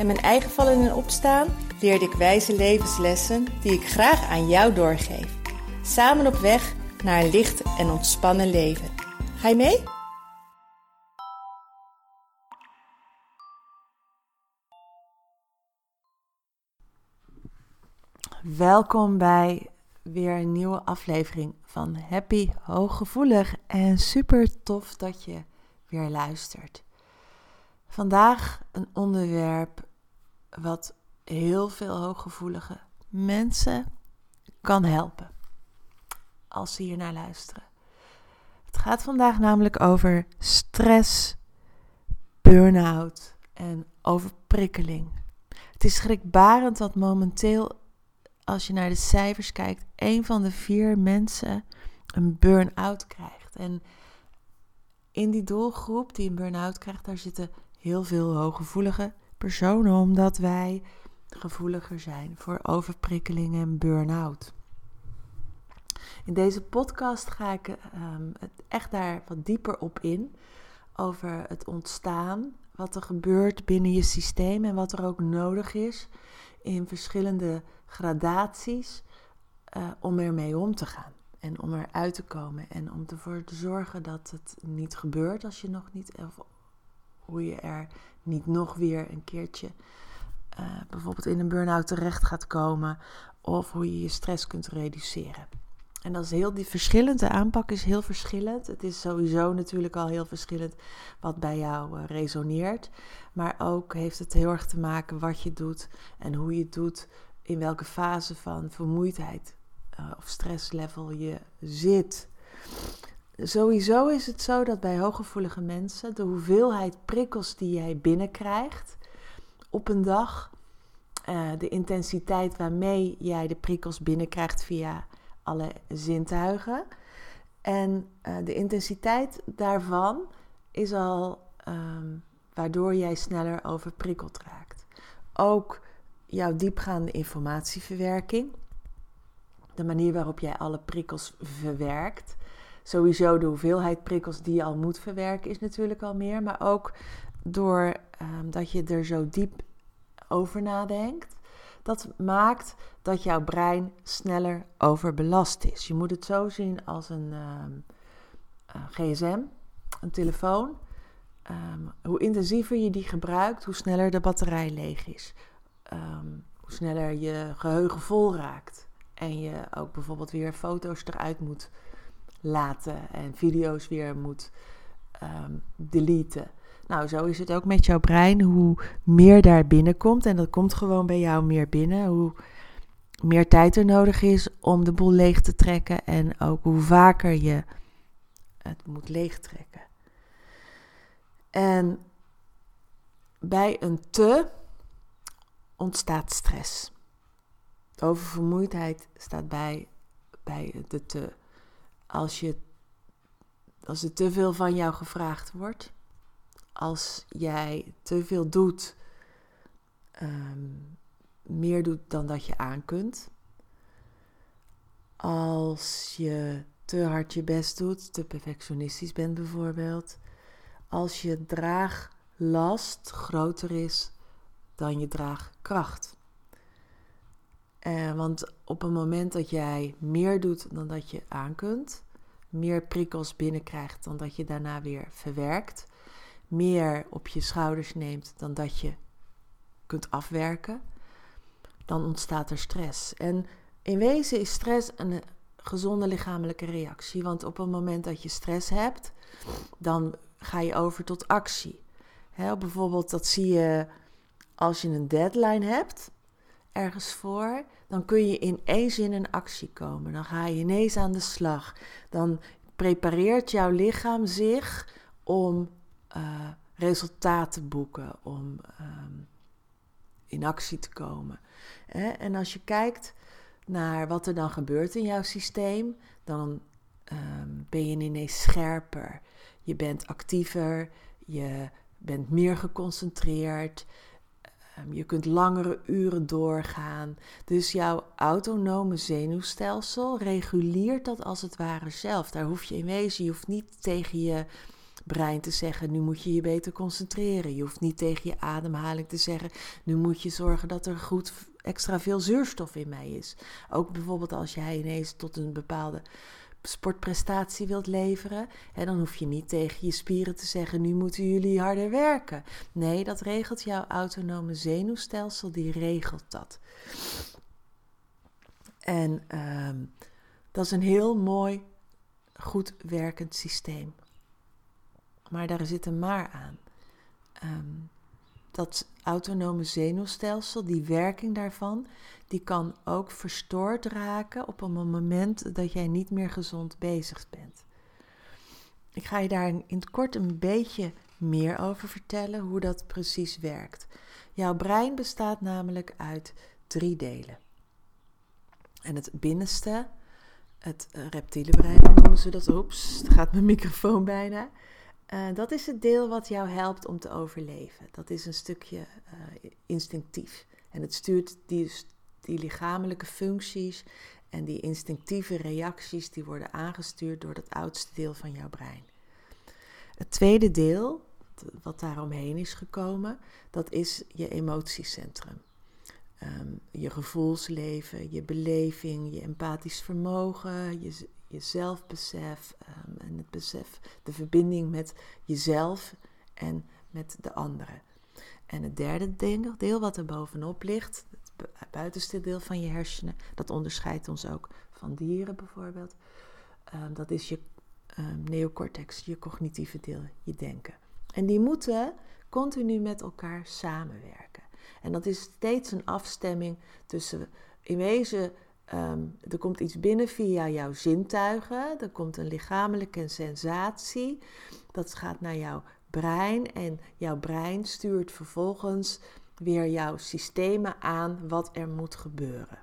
en mijn eigen vallen en opstaan leerde ik wijze levenslessen die ik graag aan jou doorgeef. Samen op weg naar een licht en ontspannen leven. Ga je mee? Welkom bij weer een nieuwe aflevering van Happy Hooggevoelig en super tof dat je weer luistert. Vandaag een onderwerp wat heel veel hooggevoelige mensen kan helpen als ze hier naar luisteren. Het gaat vandaag namelijk over stress, burn-out en overprikkeling. Het is schrikbarend dat momenteel, als je naar de cijfers kijkt, een van de vier mensen een burn-out krijgt. En in die doelgroep die een burn-out krijgt, daar zitten heel veel hooggevoelige personen, omdat wij gevoeliger zijn voor overprikkeling en burn-out. In deze podcast ga ik um, echt daar wat dieper op in over het ontstaan, wat er gebeurt binnen je systeem en wat er ook nodig is in verschillende gradaties uh, om ermee om te gaan en om eruit te komen en om ervoor te zorgen dat het niet gebeurt als je nog niet, of hoe je er niet nog weer een keertje uh, bijvoorbeeld in een burn-out terecht gaat komen. Of hoe je je stress kunt reduceren. En dat is heel die verschillend. De aanpak is heel verschillend. Het is sowieso natuurlijk al heel verschillend wat bij jou uh, resoneert. Maar ook heeft het heel erg te maken wat je doet en hoe je het doet. In welke fase van vermoeidheid uh, of stresslevel je zit. Sowieso is het zo dat bij hooggevoelige mensen de hoeveelheid prikkels die jij binnenkrijgt op een dag, uh, de intensiteit waarmee jij de prikkels binnenkrijgt via alle zintuigen. En uh, de intensiteit daarvan is al um, waardoor jij sneller overprikkeld raakt. Ook jouw diepgaande informatieverwerking, de manier waarop jij alle prikkels verwerkt, sowieso de hoeveelheid prikkels die je al moet verwerken is natuurlijk al meer. Maar ook door um, dat je er zo diep over nadenkt. Dat maakt dat jouw brein sneller overbelast is. Je moet het zo zien als een um, uh, gsm, een telefoon. Um, hoe intensiever je die gebruikt, hoe sneller de batterij leeg is. hoe sneller je geheugen vol raakt. En je ook bijvoorbeeld weer foto's eruit moet laten en video's weer moet um, deleten. Nou, zo is het ook met jouw brein. Hoe meer daar binnenkomt, en dat komt gewoon bij jou meer binnen, hoe meer tijd er nodig is om de boel leeg te trekken en ook hoe vaker je het moet leegtrekken. En bij een te ontstaat stress. Oververmoeidheid staat bij, bij de te als, je, als er te veel van jou gevraagd wordt, als jij te veel doet, um, meer doet dan dat je aan kunt, als je te hard je best doet, te perfectionistisch bent bijvoorbeeld, als je draaglast groter is dan je draagkracht. Uh, want op het moment dat jij meer doet dan dat je aan kunt, meer prikkels binnenkrijgt dan dat je daarna weer verwerkt, meer op je schouders neemt dan dat je kunt afwerken, dan ontstaat er stress. En in wezen is stress een gezonde lichamelijke reactie. Want op het moment dat je stress hebt, dan ga je over tot actie. Bijvoorbeeld, dat zie je als je een deadline hebt ergens voor, dan kun je in één zin in actie komen. Dan ga je ineens aan de slag. Dan prepareert jouw lichaam zich om uh, resultaat te boeken, om um, in actie te komen. En als je kijkt naar wat er dan gebeurt in jouw systeem, dan ehm, ben je ineens scherper. Je bent actiever, je bent meer geconcentreerd, ehm, je kunt langere uren doorgaan. Dus jouw autonome zenuwstelsel reguleert dat als het ware zelf. Daar hoef je in wezen, je hoeft niet tegen je brein te zeggen: nu moet je je beter concentreren. Je hoeft niet tegen je ademhaling te zeggen: nu moet je zorgen dat er goed extra veel zuurstof in mij is. Ook bijvoorbeeld als jij ineens tot een bepaalde sportprestatie wilt leveren, en dan hoef je niet tegen je spieren te zeggen: nu moeten jullie harder werken. Nee, dat regelt jouw autonome zenuwstelsel, die regelt dat. En ehm, dat is een heel mooi, goed werkend systeem. Maar daar zit een maar aan. Ehm, dat autonome zenuwstelsel, die werking daarvan, die kan ook verstoord raken op een moment dat jij niet meer gezond bezig bent. Ik ga je daar in het kort een beetje meer over vertellen hoe dat precies werkt. Jouw brein bestaat namelijk uit drie delen. En het binnenste, het reptiele brein noemen ze dat. Oeps, gaat mijn microfoon bijna. Uh, dat is het deel wat jou helpt om te overleven. Dat is een stukje uh, instinctief. En het stuurt die, die lichamelijke functies en die instinctieve reacties, die worden aangestuurd door dat oudste deel van jouw brein. Het tweede deel, wat daaromheen is gekomen, dat is je emotiecentrum. Um, je gevoelsleven, je beleving, je empathisch vermogen, je, je zelfbesef um, en het besef, de verbinding met jezelf en met de anderen. En het derde deel, wat er bovenop ligt, het buitenste deel van je hersenen, dat onderscheidt ons ook van dieren bijvoorbeeld. Um, dat is je um, neocortex, je cognitieve deel, je denken. En die moeten continu met elkaar samenwerken. En dat is steeds een afstemming tussen in wezen Ehm, er komt iets binnen via jouw zintuigen. Er komt een lichamelijke sensatie. Dat gaat naar jouw brein. En jouw brein stuurt vervolgens weer jouw systemen aan wat er moet gebeuren.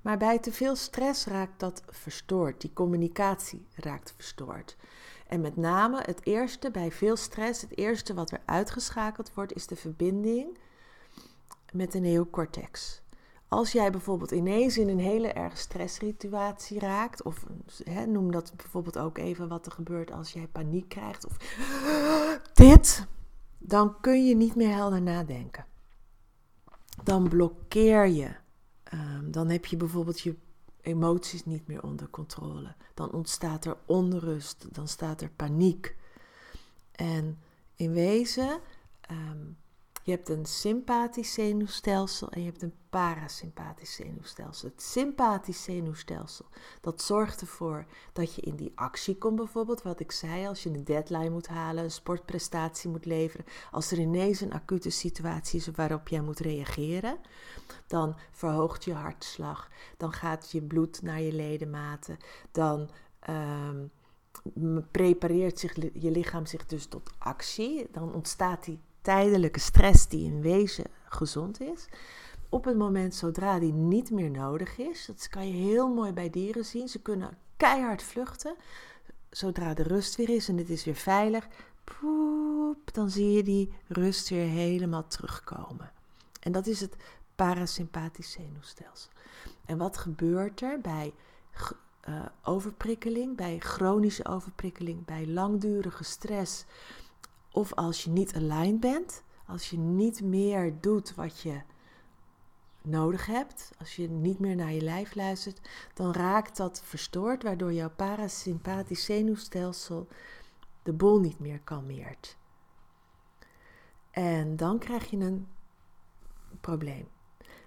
Maar bij te veel stress raakt dat verstoord. Die communicatie raakt verstoord. En met name het eerste bij veel stress, het eerste wat er uitgeschakeld wordt, is de verbinding met de neocortex. Als jij bijvoorbeeld ineens in een hele erg stresssituatie raakt, of noem dat bijvoorbeeld ook even wat er gebeurt als jij paniek krijgt, of dit, dan kun je niet meer helder nadenken. Dan blokkeer je. Um, dan heb je bijvoorbeeld je emoties niet meer onder controle. Dan ontstaat er onrust, dan staat er paniek. En in wezen um, je hebt een sympathisch zenuwstelsel en je hebt een parasympathisch zenuwstelsel. Het sympathisch zenuwstelsel, dat zorgt ervoor dat je in die actie komt bijvoorbeeld. Wat ik zei, als je een deadline moet halen, een sportprestatie moet leveren. Als er ineens een acute situatie is waarop jij moet reageren, dan verhoogt je hartslag. Dan gaat je bloed naar je ledematen. Dan... Um, prepareert zich, je lichaam zich dus tot actie. Dan ontstaat die tijdelijke stress die in wezen gezond is. Op het moment zodra die niet meer nodig is, dat kan je heel mooi bij dieren zien. Ze kunnen keihard vluchten. Zodra de rust weer is en het is weer veilig, poep, dan zie je die rust weer helemaal terugkomen. En dat is het parasympathisch zenuwstelsel. En wat gebeurt er bij uh, overprikkeling, bij chronische overprikkeling, bij langdurige stress? Of als je niet aligned bent, als je niet meer doet wat je nodig hebt, als je niet meer naar je lijf luistert, dan raakt dat verstoord, waardoor jouw parasympathisch zenuwstelsel de bol niet meer kalmeert. En dan krijg je een probleem.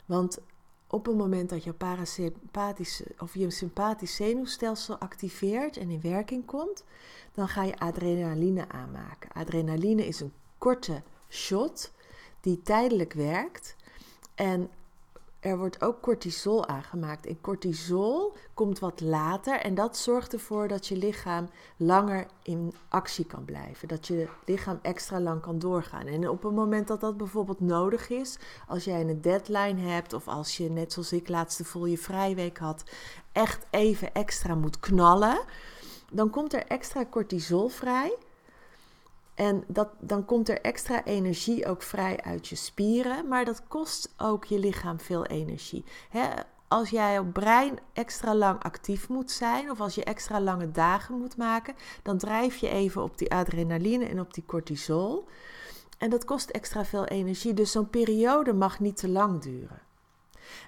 Want op het moment dat je parasympathische of je sympathisch zenuwstelsel activeert en in werking komt, dan ga je adrenaline aanmaken. Adrenaline is een korte shot die tijdelijk werkt en er wordt ook cortisol aangemaakt. En cortisol komt wat later en dat zorgt ervoor dat je lichaam langer in actie kan blijven. Dat je lichaam extra lang kan doorgaan. En op het moment dat dat bijvoorbeeld nodig is, als jij een deadline hebt of als je, net zoals ik laatste vol je vrijweek had, echt even extra moet knallen, dan komt er extra cortisol vrij. En dat, dan komt er extra energie ook vrij uit je spieren, maar dat kost ook je lichaam veel energie. als jij op brein extra lang actief moet zijn, of als je extra lange dagen moet maken, dan drijf je even op die adrenaline en op die cortisol. En dat kost extra veel energie, dus zo'n periode mag niet te lang duren.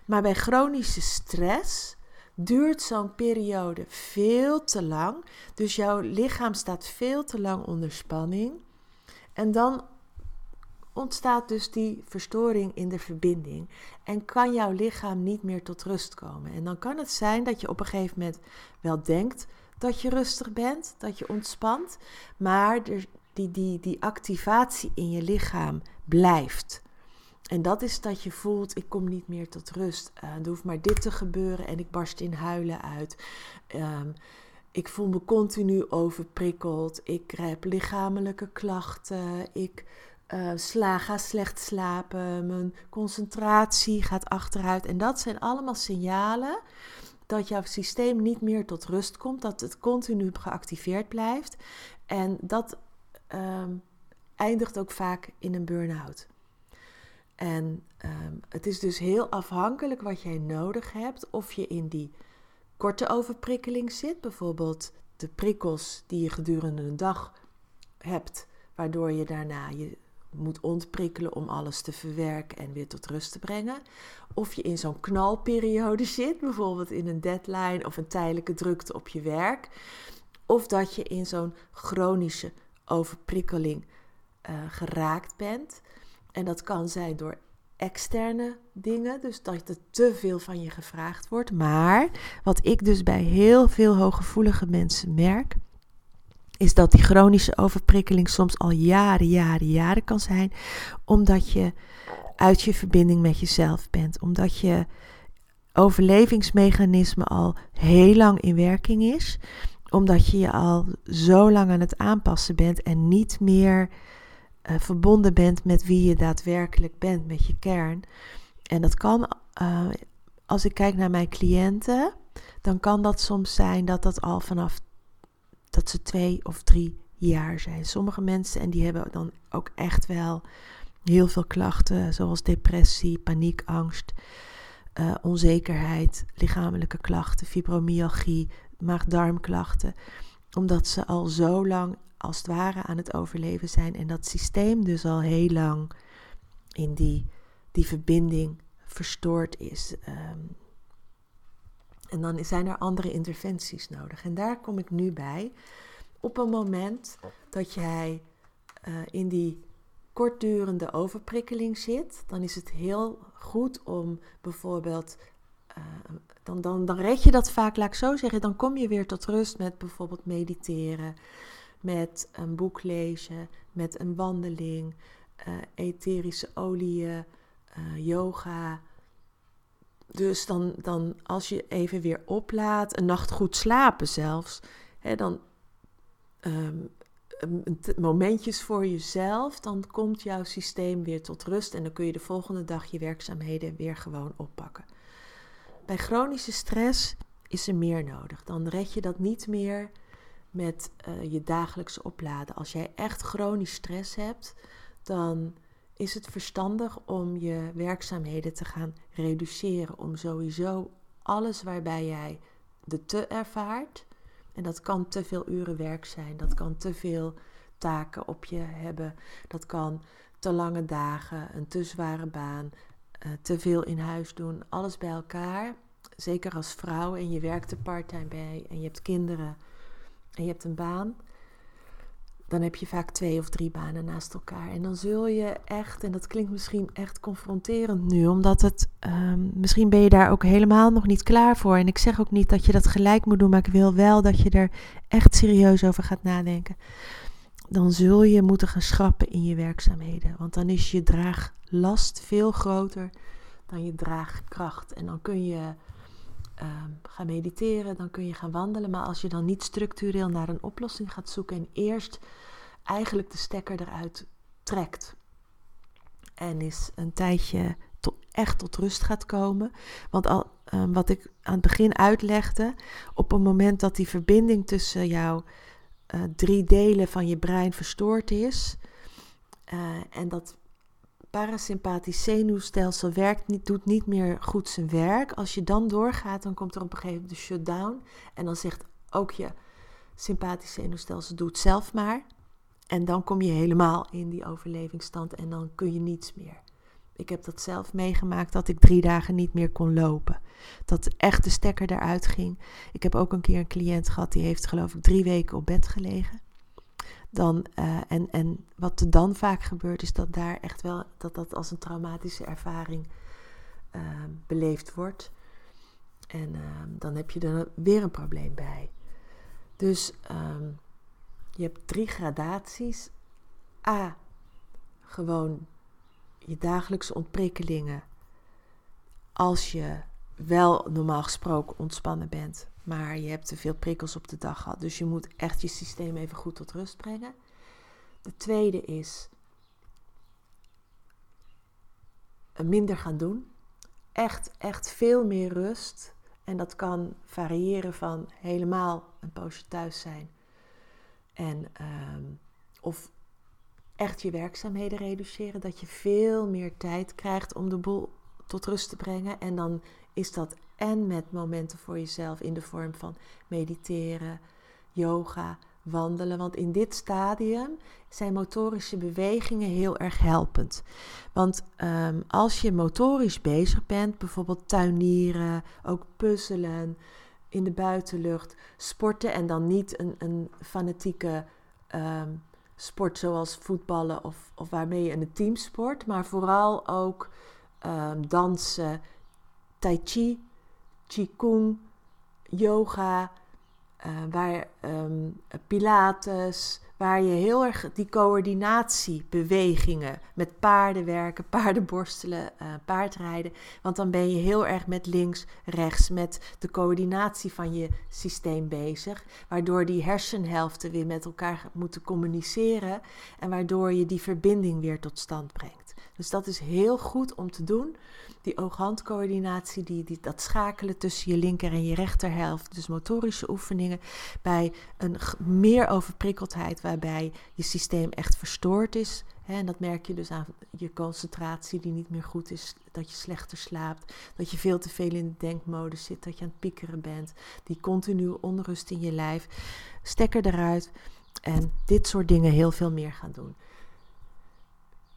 Maar bij chronische stress duurt zo'n periode veel te lang. Dus jouw lichaam staat veel te lang onder spanning. En dan ontstaat dus die verstoring in de verbinding. En kan jouw lichaam niet meer tot rust komen. En dan kan het zijn dat je op een gegeven moment wel denkt dat je rustig bent, dat je ontspant. Maar die, die, die activatie in je lichaam blijft. En dat is dat je voelt, ik kom niet meer tot rust. Uh, er hoeft maar dit te gebeuren en ik barst in huilen uit. Um, ik voel me continu overprikkeld. Ik heb lichamelijke klachten. Ik uh, sla, ga slecht slapen. Mijn concentratie gaat achteruit. En dat zijn allemaal signalen dat jouw systeem niet meer tot rust komt. Dat het continu geactiveerd blijft. En dat ehm, eindigt ook vaak in een burn-out. En ehm, het is dus heel afhankelijk wat jij nodig hebt. Of je in die korte overprikkeling zit, bijvoorbeeld de prikkels die je gedurende een dag hebt, waardoor je daarna je moet ontprikkelen om alles te verwerken en weer tot rust te brengen. Of je in zo'n knalperiode zit, bijvoorbeeld in een deadline of een tijdelijke drukte op je werk. Of dat je in zo'n chronische overprikkeling uh, geraakt bent. En dat kan zijn door externe dingen, dus dat er te veel van je gevraagd wordt. Maar wat ik dus bij heel veel hooggevoelige mensen merk, is dat die chronische overprikkeling soms al jaren, jaren, jaren kan zijn, omdat je uit je verbinding met jezelf bent, omdat je overlevingsmechanisme al heel lang in werking is, omdat je je al zo lang aan het aanpassen bent en niet meer uh, verbonden bent met wie je daadwerkelijk bent, met je kern. En dat kan, uh, als ik kijk naar mijn cliënten, dan kan dat soms zijn dat dat al vanaf dat ze twee of drie jaar zijn. Sommige mensen, en die hebben dan ook echt wel heel veel klachten, zoals depressie, paniek, angst, uh, onzekerheid, lichamelijke klachten, fibromyalgie, maag-darmklachten, omdat ze al zo lang als het ware aan het overleven zijn. En dat systeem dus al heel lang in die, die verbinding verstoord is. Ehm, en dan zijn er andere interventies nodig. En daar kom ik nu bij. Op een moment dat jij uh, in die kortdurende overprikkeling zit, dan is het heel goed om bijvoorbeeld. Uh, dan, dan, dan red je dat vaak, laat ik zo zeggen. Dan kom je weer tot rust met bijvoorbeeld mediteren met een boek lezen, met een wandeling, uh, etherische oliën, uh, yoga. Dus dan, dan als je even weer oplaat, een nacht goed slapen zelfs, hè, dan um, momentjes voor jezelf, dan komt jouw systeem weer tot rust en dan kun je de volgende dag je werkzaamheden weer gewoon oppakken. Bij chronische stress is er meer nodig. Dan red je dat niet meer met uh, je dagelijkse opladen. Als jij echt chronisch stress hebt, dan is het verstandig om je werkzaamheden te gaan reduceren. Om sowieso alles waarbij jij de te ervaart, en dat kan te veel uren werk zijn, dat kan te veel taken op je hebben, dat kan te lange dagen, een te zware baan, uh, te veel in huis doen, alles bij elkaar. Zeker als vrouw en je werkt er parttime bij en je hebt kinderen en je hebt een baan, dan heb je vaak twee of drie banen naast elkaar. En dan zul je echt, en dat klinkt misschien echt confronterend nu, omdat het, um, misschien ben je daar ook helemaal nog niet klaar voor. En ik zeg ook niet dat je dat gelijk moet doen, maar ik wil wel dat je er echt serieus over gaat nadenken. Dan zul je moeten gaan schrappen in je werkzaamheden. Want dan is je draaglast veel groter dan je draagkracht. En dan kun je um, gaan mediteren, dan kun je gaan wandelen. Maar als je dan niet structureel naar een oplossing gaat zoeken en eerst eigenlijk de stekker eruit trekt en is een tijdje echt tot rust gaat komen. Want al, um, wat ik aan het begin uitlegde, op het moment dat die verbinding tussen jouw uh, drie delen van je brein verstoord is uh, en dat parasympathisch zenuwstelsel werkt niet, doet niet meer goed zijn werk. Als je dan doorgaat, dan komt er op een gegeven moment de shutdown. En dan zegt ook je sympathisch zenuwstelsel, doe het zelf maar. En dan kom je helemaal in die overlevingsstand en dan kun je niets meer. Ik heb dat zelf meegemaakt dat ik drie dagen niet meer kon lopen. Dat echt de stekker eruit ging. Ik heb ook een keer een cliënt gehad die heeft geloof ik drie weken op bed gelegen dan, uh, en, en wat er dan vaak gebeurt, is dat daar echt wel dat dat als een traumatische ervaring uh, beleefd wordt. En uh, dan heb je er weer een probleem bij. Dus um, je hebt drie gradaties. A, gewoon je dagelijkse ontprikkelingen. Als je wel normaal gesproken ontspannen bent, maar je hebt te veel prikkels op de dag gehad. Dus je moet echt je systeem even goed tot rust brengen. De tweede is minder gaan doen. Echt, echt veel meer rust. En dat kan variëren van helemaal een poosje thuis zijn. En, uh, of echt je werkzaamheden reduceren. Dat je veel meer tijd krijgt om de boel tot rust te brengen. En dan is dat en met momenten voor jezelf in de vorm van mediteren, yoga, wandelen. Want in dit stadium zijn motorische bewegingen heel erg helpend. Want um, als je motorisch bezig bent, bijvoorbeeld tuinieren, ook puzzelen in de buitenlucht, sporten en dan niet een, een fanatieke um, sport zoals voetballen of, of waarmee je een team sport, maar vooral ook um, dansen, tai chi, qigong, yoga, uh, waar, um, pilates, waar je heel erg die coördinatiebewegingen met paarden werken, paardenborstelen, uh, paardrijden. Want dan ben je heel erg met links, rechts, met de coördinatie van je systeem bezig. Waardoor die hersenhelften weer met elkaar moeten communiceren en waardoor je die verbinding weer tot stand brengt. Dus dat is heel goed om te doen die oog-handcoördinatie, die, die, dat schakelen tussen je linker en je rechterhelft, dus motorische oefeningen, bij een meer overprikkeldheid waarbij je systeem echt verstoord is. En dat merk je dus aan je concentratie die niet meer goed is, dat je slechter slaapt, dat je veel te veel in de denkmodus zit, dat je aan het piekeren bent, die continue onrust in je lijf. Stekker eruit en dit soort dingen heel veel meer gaan doen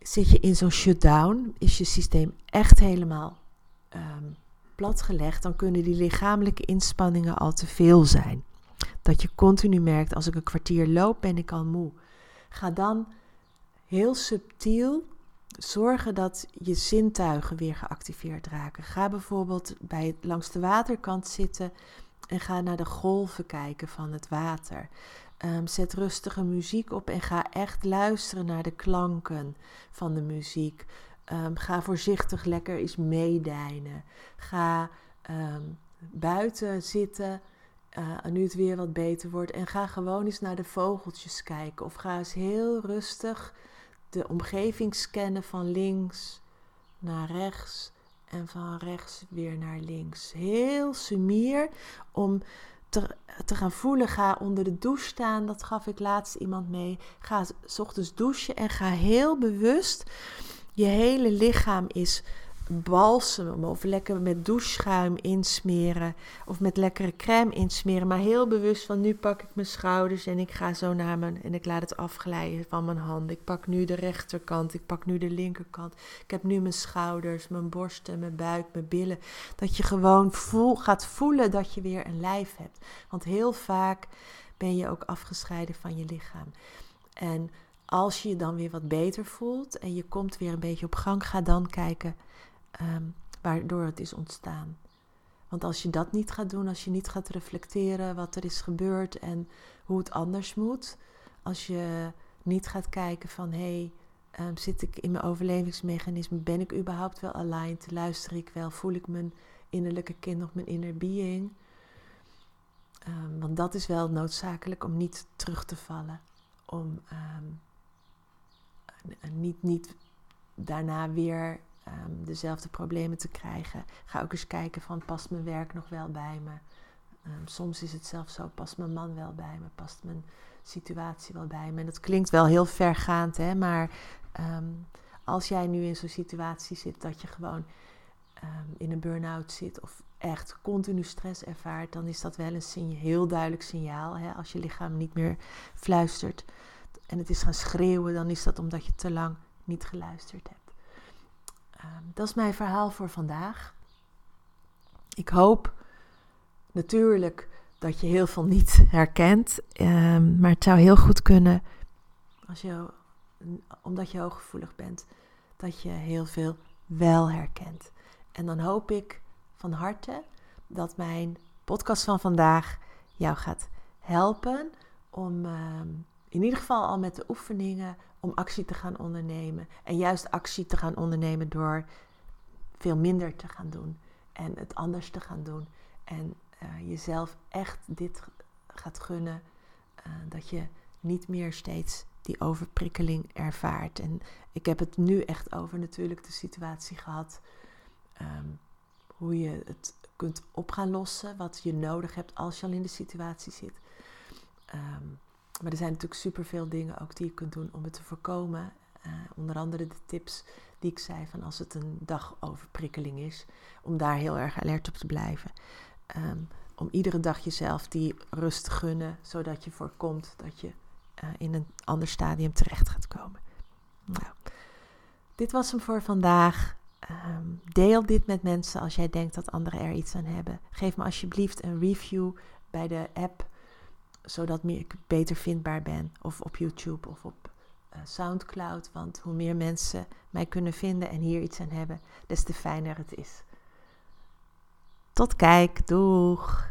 zit je in zo'n shutdown, is je systeem echt helemaal um, platgelegd, dan kunnen die lichamelijke inspanningen al te veel zijn. Dat je continu merkt, als ik een kwartier loop, ben ik al moe. Ga dan heel subtiel zorgen dat je zintuigen weer geactiveerd raken. Ga bijvoorbeeld bij, langs de waterkant zitten en ga naar de golven kijken van het water. Um, zet rustige muziek op en ga echt luisteren naar de klanken van de muziek. Um, ga voorzichtig lekker eens meedijnen. Ga um, buiten zitten uh, nu het weer wat beter wordt. En ga gewoon eens naar de vogeltjes kijken. Of ga eens heel rustig de omgeving scannen van links naar rechts. En van rechts weer naar links. Heel sumier om te, te gaan voelen. Ga onder de douche staan. Dat gaf ik laatst iemand mee. Ga s ochtends douchen en ga heel bewust. Je hele lichaam is balsem of lekker met doucheschuim insmeren of met lekkere crème insmeren, maar heel bewust van nu pak ik mijn schouders en ik ga zo naar mijn en ik laat het afglijden van mijn handen. Ik pak nu de rechterkant, ik pak nu de linkerkant. Ik heb nu mijn schouders, mijn borsten, mijn buik, mijn billen. Dat je gewoon voel, gaat voelen dat je weer een lijf hebt. Want heel vaak ben je ook afgescheiden van je lichaam. En als je je dan weer wat beter voelt en je komt weer een beetje op gang, ga dan kijken um, waardoor het is ontstaan. Want als je dat niet gaat doen, als je niet gaat reflecteren wat er is gebeurd en hoe het anders moet, als je niet gaat kijken van hé, hey, Ehm, zit ik in mijn overlevingsmechanisme? Ben ik überhaupt wel aligned? Luister ik wel? Voel ik mijn innerlijke kind of mijn inner being? Ehm, want dat is wel noodzakelijk om niet terug te vallen. Om ehm, niet, niet daarna weer dezelfde problemen te krijgen. Ga ook eens kijken van past mijn werk nog wel bij me? soms is het zelfs zo, past mijn man wel bij me? Past mijn situatie wel bij me? En dat klinkt wel heel vergaand, hè? maar Ehm, als jij nu in zo'n situatie zit dat je gewoon ehm, in een burn-out zit of echt continu stress ervaart, dan is dat wel een heel duidelijk signaal. Hè? Als je lichaam niet meer fluistert en het is gaan schreeuwen, dan is dat omdat je te lang niet geluisterd hebt. Ehm, dat is mijn verhaal voor vandaag. Ik hoop natuurlijk dat je heel veel niet herkent, maar het zou heel goed kunnen als je omdat je hooggevoelig bent, dat je heel veel wel herkent. En dan hoop ik van harte dat mijn podcast van vandaag jou gaat helpen om ehm, in ieder geval al met de oefeningen om actie te gaan ondernemen. En juist actie te gaan ondernemen door veel minder te gaan doen en het anders te gaan doen. En uh, jezelf echt dit gaat gunnen, uh, dat je niet meer steeds die overprikkeling ervaart. En ik heb het nu echt over natuurlijk de situatie gehad. Ehm, hoe je het kunt op gaan lossen. Wat je nodig hebt als je al in de situatie zit. Ehm, maar er zijn natuurlijk superveel dingen ook die je kunt doen om het te voorkomen. Uh, onder andere de tips die ik zei van als het een dag overprikkeling is. Om daar heel erg alert op te blijven. Ehm, om iedere dag jezelf die rust te gunnen. Zodat je voorkomt dat je uh, in een ander stadium terecht gaat komen. Nou, dit was hem voor vandaag. Um, deel dit met mensen als jij denkt dat anderen er iets aan hebben. Geef me alsjeblieft een review bij de app, zodat ik beter vindbaar ben. Of op YouTube of op uh, Soundcloud. Want hoe meer mensen mij kunnen vinden en hier iets aan hebben, des te fijner het is. Tot kijk, doeg!